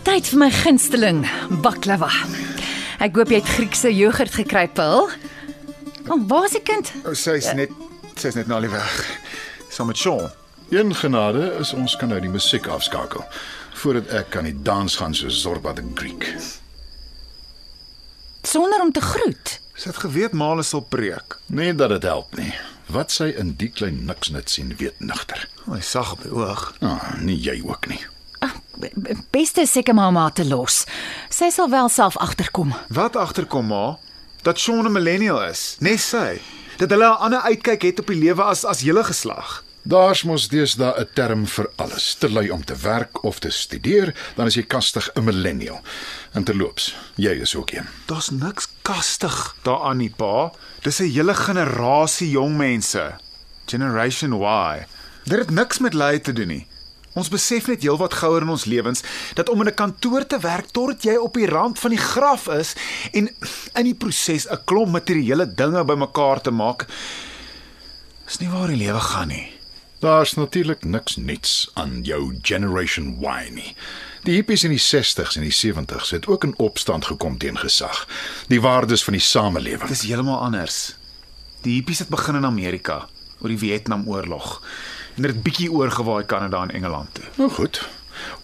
Tyd vir my gunsteling, baklava. Ek hoop jy het Griekse jogurt gekry, Paul. Oh, waar is die kind? O, sy's net sy's net nou al weg. Saam met Sean. Een genade is ons kan nou die musiek afskakel voordat ek kan die dans gaan so Zorba the Greek. Sonder om te groet. Sy het geweet Male sal preek. Nee dat dit help nie. Wat sy in die klein niks net sien weet nigter. Hy sag op die oog. Ah, nie jy ook nie. Beste seker maar om haar te los. Sy sal wel self agterkom. Wat agterkom ma? Dat Sean 'n millennial is, nes sy. Dat hulle 'n ander uitkyk het op die lewe as as hele geslag. Daar's mos deesdae 'n term vir alles. Te lui om te werk of te studeer, dan is jy kastig 'n millennial. En terloops, jy is ook een. Daar's niks kastig daaraan nie, pa. Dis 'n hele generasie jong mense. Generation Y. Dit het niks met lui te doen nie. Ons besef net heelwat gouer in ons lewens dat om in 'n kantoor te werk totdat jy op die rand van die graf is en in die proses 'n klomp materiële dinge bymekaar te maak, is nie waar die lewe gaan nie. Daar's natuurlik niks nuuts aan jou Generation Y nie. Die hippies in die 60s en die 70s het ook in opstand gekom teen gesag. Die waardes van die samelewing. Dit is heeltemal anders. Die hippies het begin in Amerika oor die Vietnamoorlog en dit het bietjie oorgewaai Kanada en Engeland toe. Nou goed.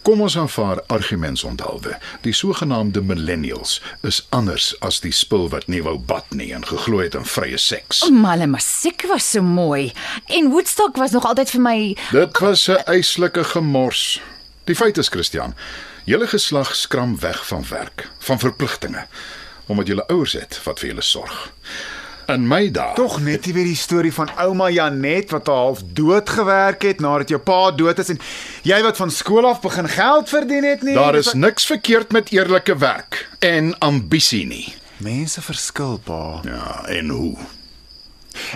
Kom ons aanvaar argumentsonthoude. Die sogenaamde millennials is anders as die spul wat nie wou bad nie en geglo het in vrye seks. Maar die musiek was so mooi en Woodstock was nog altyd vir my Dit was 'n eislike gemors. Die feit is, Christian, julle geslag skram weg van werk, van verpligtinge, omdat julle ouers het wat vir julle sorg. In my dae Tog net nie weer die storie van ouma Janet wat half dood gewerk het nadat jou pa dood is en jy wat van skool af begin geld verdien het nie. daar is niks verkeerd met eerlike werk en ambisie nie. mense verskil, pa. Ja, en hoe?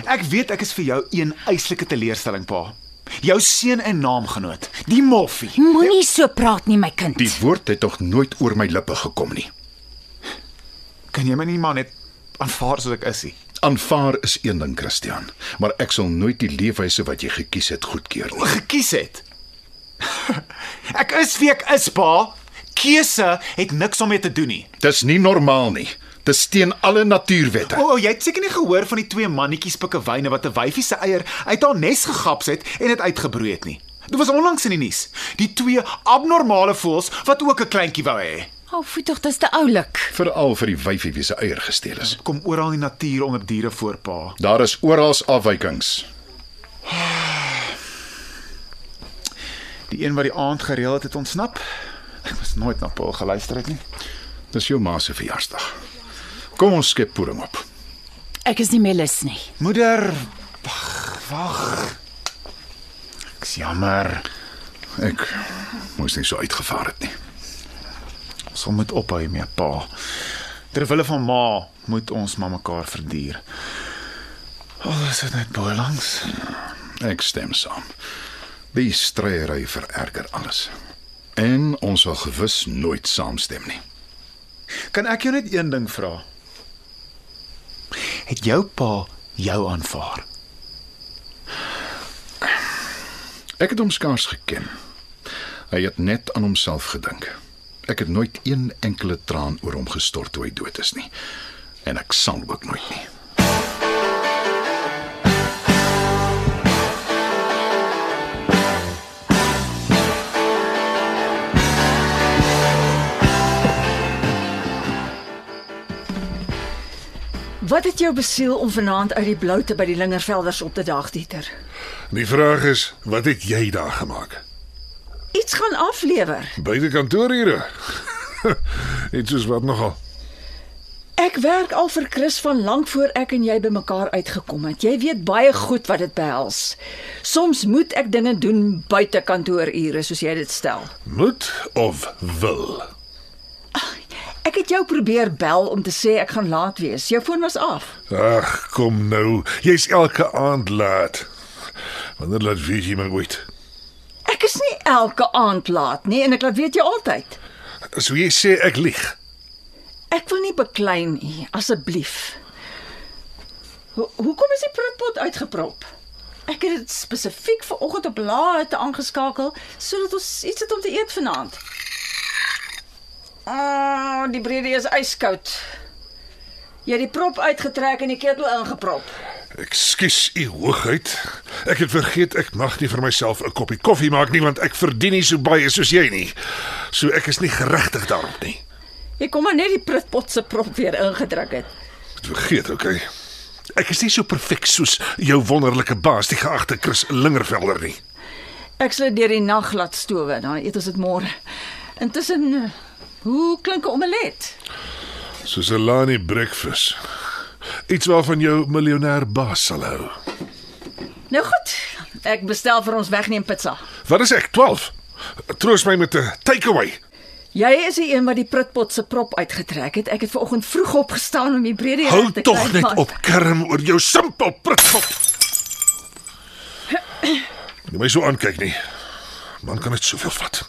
Ek weet ek is vir jou een eislike teleurstelling, pa. Jou seun en naamgenoot, die moffie. Moenie so praat nie, my kind. Die woord het tog nooit oor my lippe gekom nie. Kan jy my nie maar net aanvaar soos ek is nie? Aanvaar is een ding, Christian, maar ek sal nooit die leefwyse wat jy gekies het goedkeur nie. gekies het. ek is wie ek is, pa. Keuse het niks om mee te doen nie. Dis nie normaal nie. Dis teen alle natuurwette. O, oh, jy het seker nie gehoor van die twee mannetjies pikkewyne wat 'n wyfie se eier uit haar nes gegaps het en dit uitgebroei het nie. Dit was onlangs in die nuus. Die twee abnormale voëls wat ook 'n kleintjie wou hê. O, oh, voet tog, dis te oulik. Veral vir die wyfie wie se eier gesteel is. Kom oral in die natuur onder diere voor, pa. Daar is oral afwykings. Die een wat die aand gereël het, het ontsnap. Ek was nooit na Paul geluister het nie. Dis jou ma se verjaarsdag. Kom ons skep pudding op. Ek is nie meer lus nie. Moeder, wag, wag. Ek's jammer. Ek moes nie so uitgevaar het nie. Ons sal moet ophou hiermee, pa. Terwille van ma moet ons maar mekaar verduur. O, oh, is dit net baie langs. Ek stem saam. Die stryery vererger alles. En ons sal gewis nooit saamstem nie. Kan ek jou net een ding vra? Het jou pa jou aanvaar? Ek het hom skaars geken. Hy het net aan homself gedink. Ek het nooit een enkele traan oor hom gestort toe hy dood is nie. En ek sal ook nooit nie. Wat het jou besiel om vanaand uit die bloute by die Lingervelders op te daag, Dieter? Die vraag is, wat het jy daar gemaak? Iets gaan aflewer. Beide kantoorure. Dit soos wat nogal. Ek werk al vir Chris van lank voor ek en jy bymekaar uitgekom het. Jy weet baie goed wat dit behels. Soms moet ek dinge doen buite kantoorure, soos jy dit stel. Moet of wil? Ek het jou probeer bel om te sê ek gaan laat wees. Jou foon was af. Ag, kom nou. Jy's elke aand laat. Wanneer laat weet jy my ooit? Ek is nie elke aand laat nie en ek laat weet jy altyd. So jy sê ek lieg. Ek wil nie beklei nie, asseblief. Ho hoekom is die prutpot uitgeprop? Ek het dit spesifiek vir oggend op laat aangeskakel sodat ons iets het om te eet vanaand. Ah, die brede is yskoud. Jy het die prop uitgetrek en die ketel ingeprop. Ekskuus, u hoogheid. Ek het vergeet ek mag nie vir myself 'n koppie koffie maak nie want ek verdien nie so baie soos jy nie. So ek is nie geregtig daarop nie. Jy kom maar net die prutpot se prop weer ingedruk het. Ek het vergeet, okay. Ek is nie so perfek soos jou wonderlike baas, die geagte Chris Lingervelder nie. Ek sal deur die nag laat stowe, dan eet ons dit môre. Intussen eh, hoe klink 'n omelet? Soos 'n Lani breakfast. Iets waarvan jou miljonair baas sal hou. Nou goed, ek bestel vir ons wegneem pizza. Wat is ek? 12. Troos my met 'n takeaway. Jy is die een wat die prutpot se prop uitgetrek het. Ek het ver oggend vroeg opgestaan om die brede Hou te tog kry, net maar- op kerm oor jou simpel prutkop. Jy my so aankyk nie. Man kan dit soveel vat.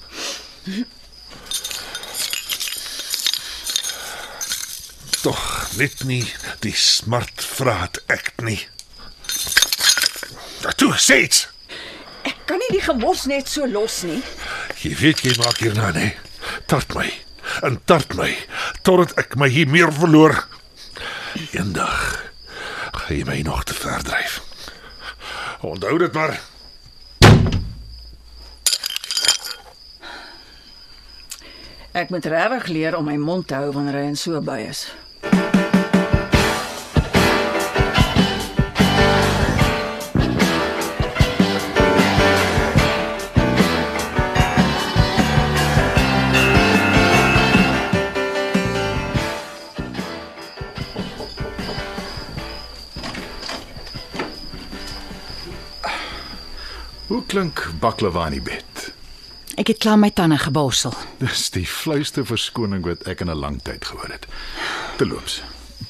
Tog net nie die smart vraat ek nie. Toe sê iets. Ek kan nie die gemors net so los nie. Jy weet jy maak hierna nê. Tart my. En tart my totdat ek my hier meer verloor. Eendag gaan jy my nog te ver dryf. Onthou dit maar. Ek moet regtig leer om my mond te hou wanneer hy in so bui is. Klink baklava in die bed? Ek het klaar my tande geborsel. Dis die fluiste verskoning wat ek in 'n lang tyd gehoor het. Terloops,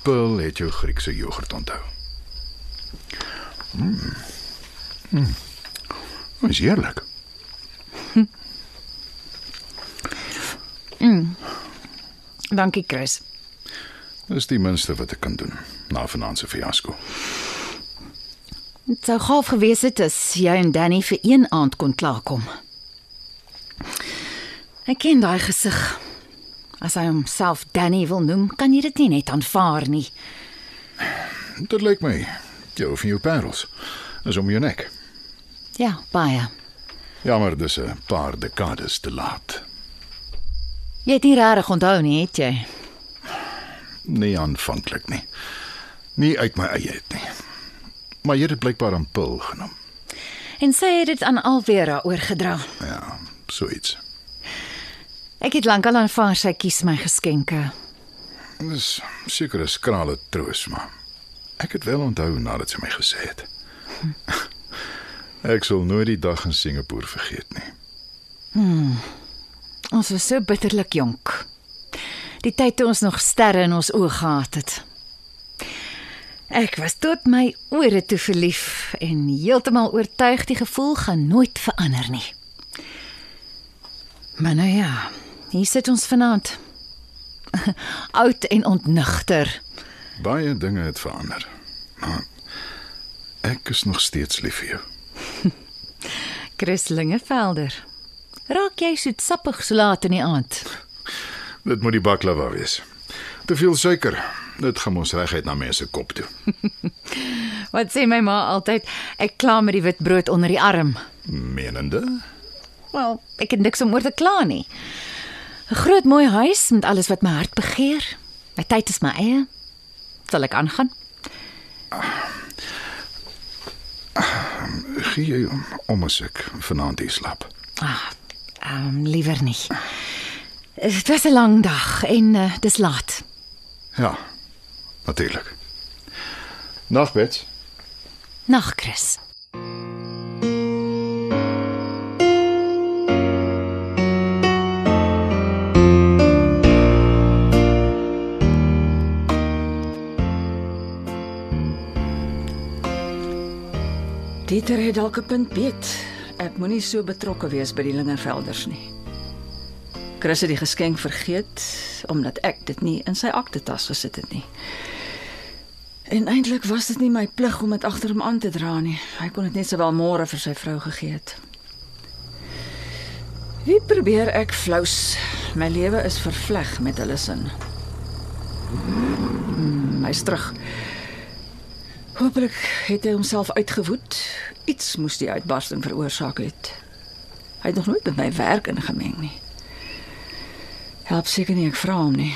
Pearl het jou Griekse jogurt onthou. Mm. Mm. Is heerlik. Dankie, Chris. Dis die minste wat ek kan doen na vanaand se fiasco. Dit sou gaaf gewees het as jy en Danny vir een aand kon klaarkom. Ek ken daai gesig. As hy homself Danny wil noem, kan jy dit nie net aanvaar nie. Dit lyk my jou van jou parels is om jou nek. Ja, baie. Jammer, dis 'n paar dekades te laat. Jy het nie regtig onthou nie, het jy? Nie aanvanklik nie. Nie uit my eie uit nie. Maar jy het blykbaar aan Pil genoem. En sy het dit aan Alvera oorgedra. Ja, so iets. Ek het lankal aanvaar sy kies my geskenke. Dis seker 'n skrale troos, maar ek het wel onthou nadat sy my gesê het. Ek sal nooit die dag in Singapore vergeet nie. Ons was so bitterlik jonk. Die tyd toe ons nog sterre in ons oë gehad het. Ek was tot my ore toe verlief en heeltemal oortuig die gevoel gaan nooit verander nie. Maar nou ja, hier sit ons vanaand. Oud en ontnugter. Baie dinge het verander. Maar ek is nog steeds lief vir jou. Chris Lingevelder. Raak jy soetsappig so laat in die aand? Dit moet die baklava wees. Te veel suiker. Dit gaan ons reguit na mense kop toe. Wat sê my ma altyd, ek kla met die witbrood onder die arm. Menende? Wel, ek het niks om oor te kla nie. 'n Groot mooi huis met alles wat my hart begeer. My tyd is my eie. Sal ek aangaan? Gee jy om, om as ek vanaand hier slaap. Ah, ehm um, liewer nie. Dit was 'n lang dag en uh, dis laat. Ja. Natuurlik. Nag, Bets. Nag, Chris. Dieter het dalk 'n punt beet. Ek moenie so betrokke wees by die Lingervelders nie. Chris het die geskenk vergeet omdat ek dit nie in sy aktetas gesit het nie. En eintlik was dit nie my plig om dit agter hom aan te dra nie. Hy kon dit net sowel môre vir sy vrou gegee het. Wie probeer ek flous? My lewe is vervleg met hulle sin. Hmm, hy's terug. Hoopelik het hy homself uitgewoed. Iets moes die uitbarsting veroorsaak het. Hy het nog nooit met my werk ingemeng nie. Help seker nie ek vra hom nie.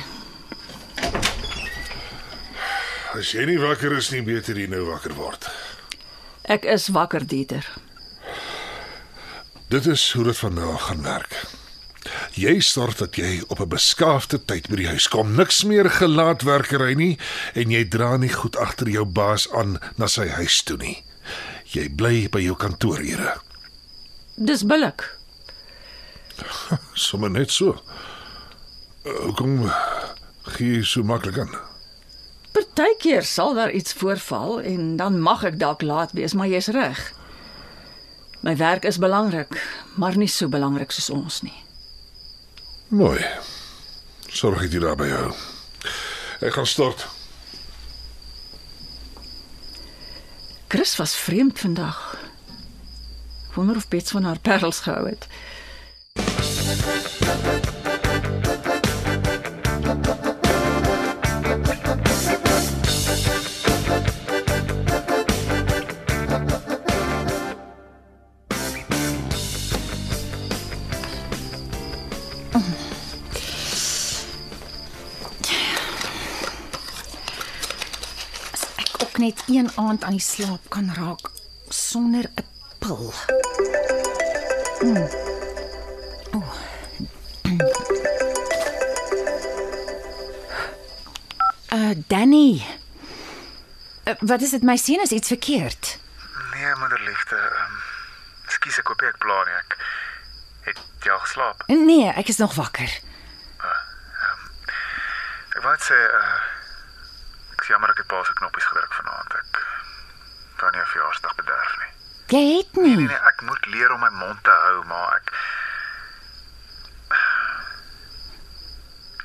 As jy nie wakker is nie, beter jy nou wakker word. Ek is wakker, Dieter. Dit is hoe dit van nou gaan werk. Jy sorg dat jy op 'n beskaafde tyd by die huis kom. Niks meer gelaatwerkery nie en jy dra nie goed agter jou baas aan na sy huis toe nie. Jy bly by jou kantoorure. Dis billik. Sommige net so. Hoekom gee jy so maklik aan? Partykeer sal daar iets voorval en dan mag ek dalk laat wees, maar jy's reg. My werk is belangrik, maar nie so belangrik soos ons nie. Mooi. Sorg ek jy daarby hou. Ek gaan stort. Chris was vreemd vandag. Wonder of Bets van haar parels gehou het. Een aand aan die slaap kan raak sonder 'n pil. Mm. Oh. Uh Danny. Uh, wat is dit my sien is iets verkeerd? Nee, moederliefde. Um, Ekskuus, ek nie ek pla nie. Ek het jy al geslaap? Nee, ek is nog wakker. Ek wou net sê uh ek jammer ek het pa se knoppies gedruk vanaand. Ek wou nie 'n verjaarsdag bederf nie. Jy het Nee, nie. nee, ek moet leer om my mond te hou, maar ek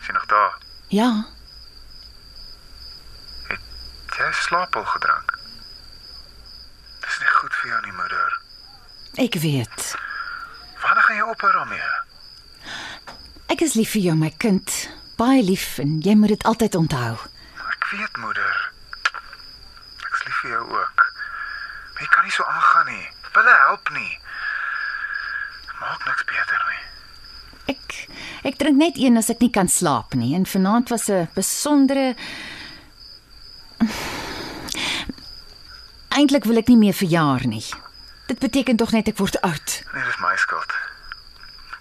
Sien nog daar. Ja, Het jy slaap al gedrink? Dis nie goed vir jou nie, moeder. ek weet. Wanneer gaan jy ophou daarmee? Ek is lief vir jou, my kind. Baie lief en jy moet dit altyd onthou. Ek weet, moeder. Ek's lief vir jou ook. Maar jy kan nie so aangaan nie. Pille help nie. Maak niks beter nie. Ek ek drink net een as ek nie kan slaap nie en vanaand was 'n besondere Eintlik wil ek nie meer verjaar nie. Dit beteken tog net ek word oud. Nee, dis my skuld.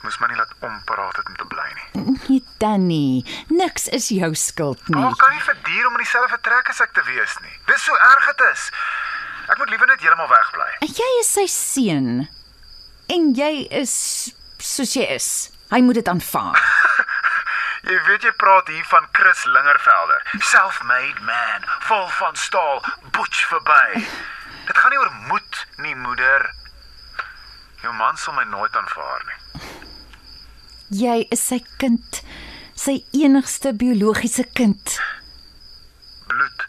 Moes my nie laat ompraat het om te bly nie. Nee, Danny, niks is jou skuld nie. Maar kan nie vir dier om in dieselfde trek as ek te wees nie. Dis so erg dit is. Ek moet liewer net heeltemal wegbly. En jy is sy seun. En jy is soos jy is. Hy moet dit aanvaar. Jy weet jy praat hier van Chris Lingervelder, self-made man, vol van staal, butch verby. Dit gaan nie oor moed nie, moeder. Jou man sal my nooit aanvaar nie. Jy is sy kind, sy enigste biologiese kind. Bloed